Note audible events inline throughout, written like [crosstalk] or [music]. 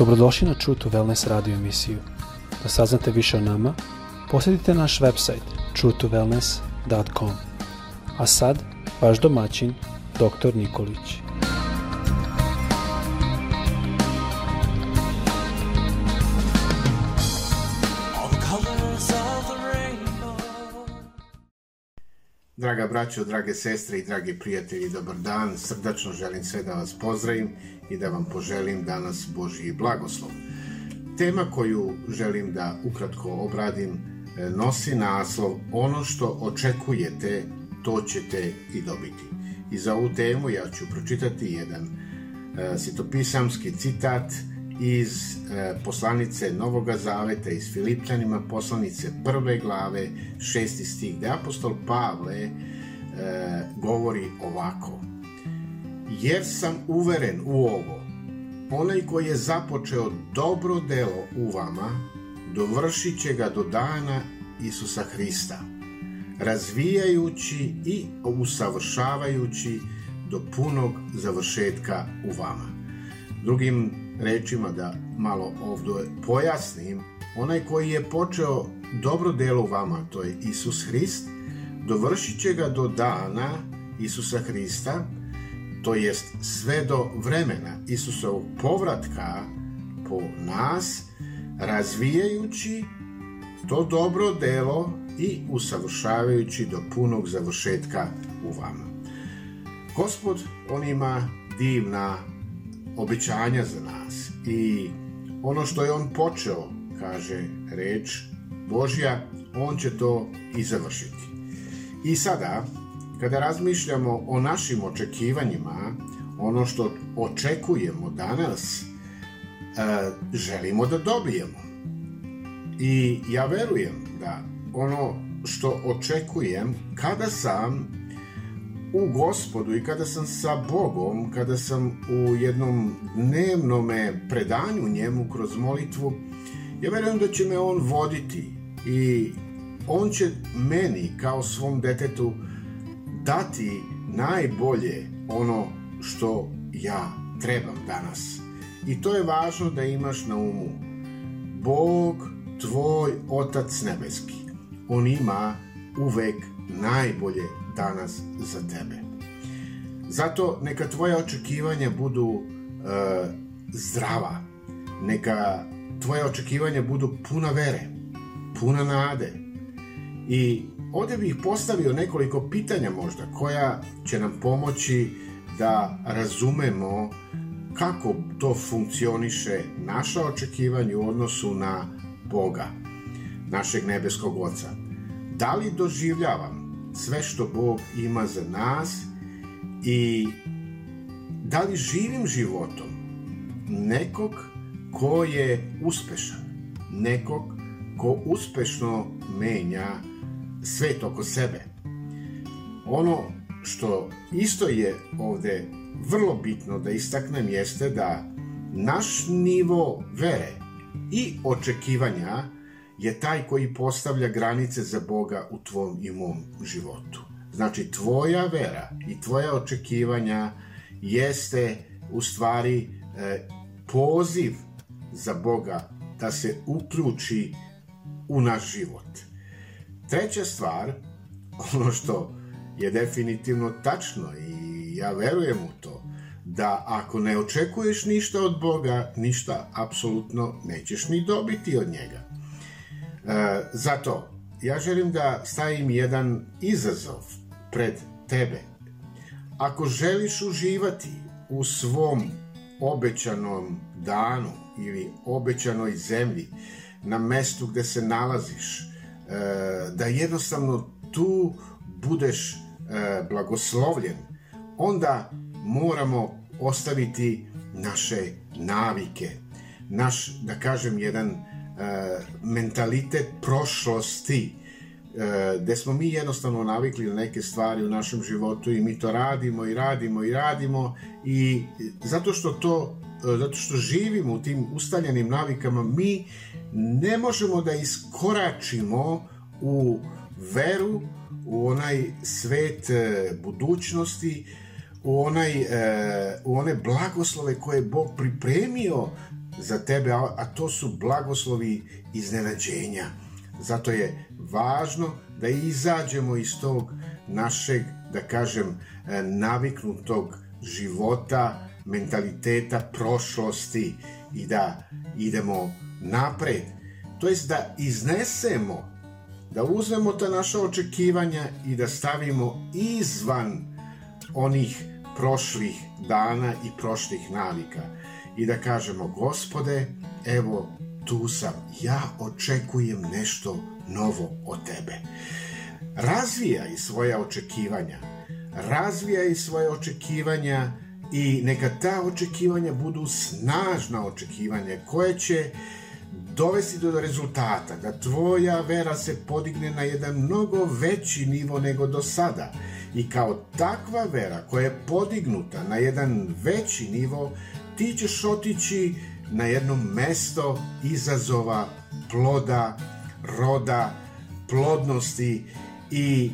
Dobrodošli na True to Wellness radio emisiju. Da saznate više o nama, posjetite naš website truetowellness.com. A sad, vaš domaćin, dr. Nikolić. Draga braćo, drage sestre i dragi prijatelji, dobar dan. Srdačno želim sve da vas pozdravim i da vam poželim danas Božji blagoslov. Tema koju želim da ukratko obradim e, nosi naslov Ono što očekujete, to ćete i dobiti. I za ovu temu ja ću pročitati jedan e, sitopisamski citat iz e, poslanice Novoga Zaveta iz Filipljanima, poslanice prve glave, šesti stih, gde apostol Pavle govori ovako. Jer sam uveren u ovo, onaj koji je započeo dobro delo u vama, dovršit će ga do dana Isusa Hrista, razvijajući i usavršavajući do punog završetka u vama. Drugim rečima da malo ovdje pojasnim, onaj koji je počeo dobro delo u vama, to je Isus Hrist, dovršit će ga do dana Isusa Hrista, to jest sve do vremena Isusovog povratka po nas, razvijajući to dobro delo i usavršavajući do punog završetka u vama. Gospod, on ima divna obećanja za nas i ono što je on počeo, kaže reč Božja, on će to i završiti. I sada, kada razmišljamo o našim očekivanjima, ono što očekujemo danas, e, želimo da dobijemo. I ja verujem da ono što očekujem kada sam u gospodu i kada sam sa Bogom, kada sam u jednom dnevnome predanju njemu kroz molitvu, ja verujem da će me on voditi i on će meni kao svom detetu dati najbolje ono što ja trebam danas. I to je važno da imaš na umu. Bog, tvoj Otac Nebeski, On ima uvek najbolje danas za tebe. Zato neka tvoja očekivanja budu e, zdrava, neka tvoje očekivanja budu puna vere, puna nade. I ovdje bih postavio nekoliko pitanja možda koja će nam pomoći da razumemo kako to funkcioniše naša očekivanja u odnosu na Boga, našeg nebeskog Oca. Da li doživljavam sve što Bog ima za nas i da li živim životom nekog ko je uspešan, nekog ko uspešno menja svet oko sebe. Ono što isto je ovde vrlo bitno da istaknem jeste da naš nivo vere i očekivanja je taj koji postavlja granice za Boga u tvom i mom životu. Znači, tvoja vera i tvoja očekivanja jeste u stvari e, poziv za Boga da se uključi u naš život. Treća stvar, [laughs] ono što je definitivno tačno i ja verujem u to, da ako ne očekuješ ništa od Boga, ništa apsolutno nećeš ni dobiti od njega. E, zato, ja želim da stavim jedan izazov pred tebe. Ako želiš uživati u svom obećanom danu ili obećanoj zemlji, na mestu gde se nalaziš, da jednostavno tu budeš e, blagoslovljen, onda moramo ostaviti naše navike, naš, da kažem, jedan E, mentalitet prošlosti e, gde smo mi jednostavno navikli na neke stvari u našem životu i mi to radimo i radimo i radimo i zato što to e, zato što živimo u tim ustaljenim navikama mi ne možemo da iskoračimo u veru u onaj svet budućnosti u onaj u one blagoslove koje je Bog pripremio za tebe, a to su blagoslovi iznenađenja. Zato je važno da izađemo iz tog našeg, da kažem, e, naviknutog života, mentaliteta prošlosti i da idemo napred. To jest da iznesemo, da uzmemo ta naša očekivanja i da stavimo izvan onih prošlih dana i prošlih navika i da kažemo gospode, evo tu sam, ja očekujem nešto novo od tebe. Razvijaj svoja očekivanja, razvijaj svoje očekivanja i neka ta očekivanja budu snažna očekivanja koje će dovesti do rezultata, da tvoja vera se podigne na jedan mnogo veći nivo nego do sada. I kao takva vera koja je podignuta na jedan veći nivo, ti ćeš otići na jedno mesto izazova, ploda, roda, plodnosti i,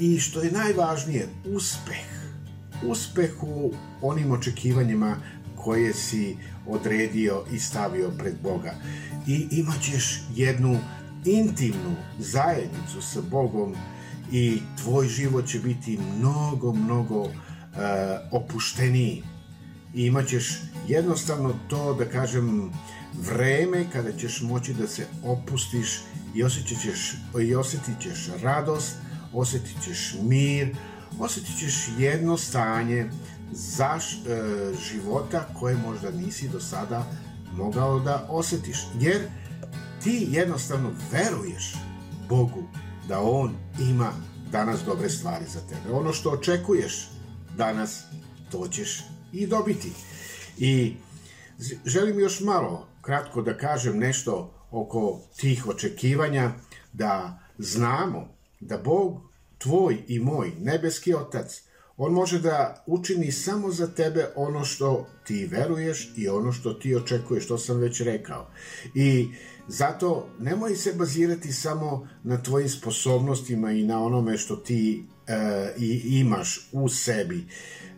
i što je najvažnije, uspeh. Uspeh u onim očekivanjima koje si odredio i stavio pred Boga. I imat ćeš jednu intimnu zajednicu sa Bogom i tvoj život će biti mnogo, mnogo uh, opušteniji. I imat ćeš jednostavno to, da kažem, vreme kada ćeš moći da se opustiš i osjetit ćeš, i osjetit ćeš radost, osjetit ćeš mir, osjetit ćeš jedno stanje zaš, e, života koje možda nisi do sada mogao da osetiš. Jer ti jednostavno veruješ Bogu da On ima danas dobre stvari za tebe. Ono što očekuješ danas, to ćeš i dobiti. I želim još malo kratko da kažem nešto oko tih očekivanja, da znamo da Bog, tvoj i moj, nebeski otac, on može da učini samo za tebe ono što ti veruješ i ono što ti očekuješ, što sam već rekao. I zato nemoj se bazirati samo na tvojim sposobnostima i na onome što ti e, i imaš u sebi.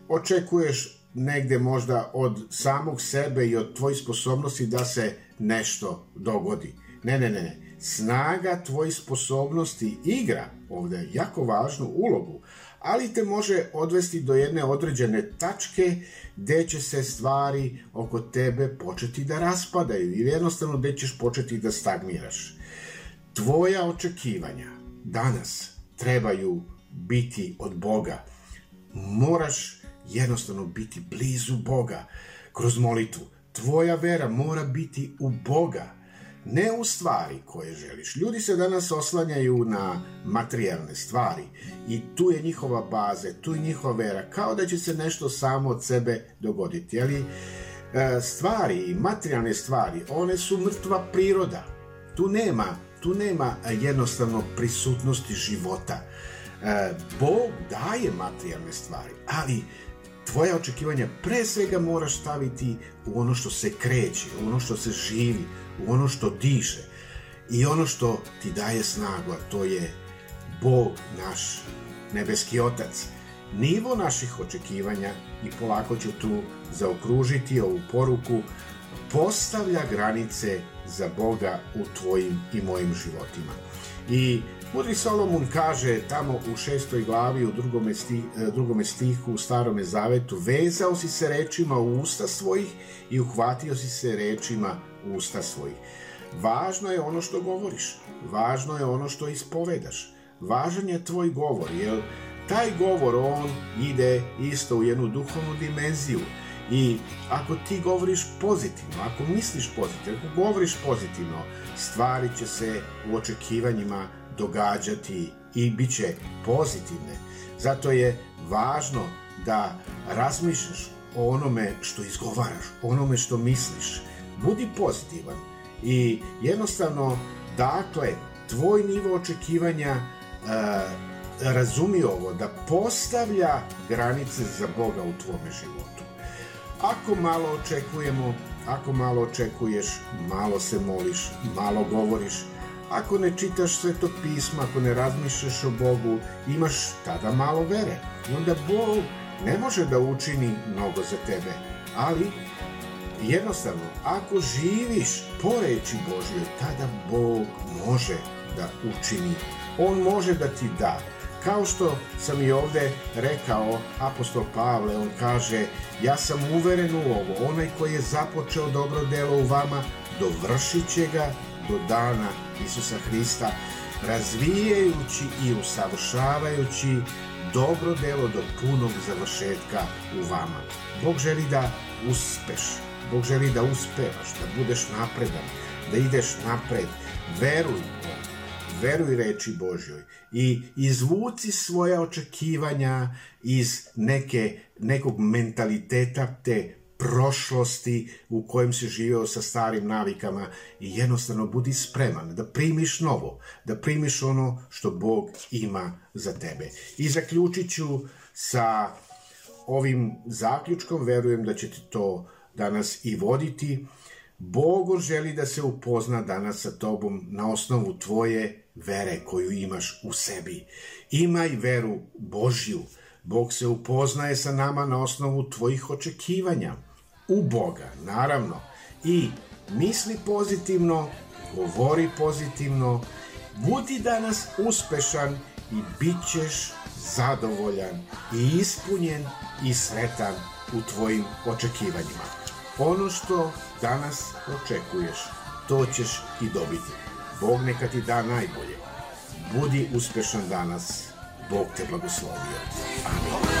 Očekuješ negde možda od samog sebe i od tvojih sposobnosti da se nešto dogodi. Ne, ne, ne, ne. Snaga tvojih sposobnosti igra ovde jako važnu ulogu, ali te može odvesti do jedne određene tačke gde će se stvari oko tebe početi da raspadaju ili jednostavno gde ćeš početi da stagniraš. Tvoja očekivanja danas trebaju biti od Boga. Moraš jednostavno biti blizu Boga kroz molitvu. Tvoja vera mora biti u Boga ne u stvari koje želiš. Ljudi se danas oslanjaju na materijalne stvari i tu je njihova baza, tu je njihova vera, kao da će se nešto samo od sebe dogoditi. Ali e, stvari materijalne stvari, one su mrtva priroda. Tu nema, tu nema jednostavno prisutnosti života. E, Bog daje materijalne stvari, ali tvoje očekivanja pre svega moraš staviti u ono što se kreće, u ono što se živi, u ono što diše i ono što ti daje snagu, a to je Bog naš, nebeski otac. Nivo naših očekivanja, i polako ću tu zaokružiti ovu poruku, postavlja granice za Boga u tvojim i mojim životima. I Mudri Solomon kaže tamo u šestoj glavi u drugome, stih, e, drugome stihu u starome zavetu vezao si se rečima u usta svojih i uhvatio si se rečima u usta svojih. Važno je ono što govoriš, važno je ono što ispovedaš, važan je tvoj govor, jer taj govor on ide isto u jednu duhovnu dimenziju i ako ti govoriš pozitivno, ako misliš pozitivno, ako govoriš pozitivno, stvari će se u očekivanjima događati i bit će pozitivne. Zato je važno da razmišljaš o onome što izgovaraš, o onome što misliš. Budi pozitivan i jednostavno, dakle, tvoj nivo očekivanja uh, razumi ovo, da postavlja granice za Boga u tvome životu. Ako malo očekujemo, ako malo očekuješ, malo se moliš, malo govoriš, Ako ne čitaš sveto pismo, ako ne razmišljaš o Bogu, imaš tada malo vere. I onda Bog ne može da učini mnogo za tebe, ali jednostavno, ako živiš po reči Božjoj, tada Bog može da učini. On može da ti da. Kao što sam i ovde rekao, apostol Pavle, on kaže, ja sam uveren u ovo, onaj koji je započeo dobro delo u vama, dovršit će ga do dana Isusa Hrista, razvijajući i usavršavajući dobro delo do punog završetka u vama. Bog želi da uspeš, Bog želi da uspevaš, da budeš napredan, da ideš napred. Veruj veruj reči Božjoj i izvuci svoje očekivanja iz neke, nekog mentaliteta te prošlosti u kojem si živeo sa starim navikama i jednostavno budi spreman da primiš novo, da primiš ono što Bog ima za tebe. I zaključit ću sa ovim zaključkom, verujem da će ti to danas i voditi. Bog želi da se upozna danas sa tobom na osnovu tvoje vere koju imaš u sebi. Imaj veru Božju. Bog se upoznaje sa nama na osnovu tvojih očekivanja. U Boga, naravno. I misli pozitivno, govori pozitivno, budi danas uspešan i bit ćeš zadovoljan i ispunjen i sretan u tvojim očekivanjima. Ono što danas očekuješ, to ćeš i dobiti. Bog neka ti da najbolje. Budi uspešan danas. Bog te blagoslovio. Amin.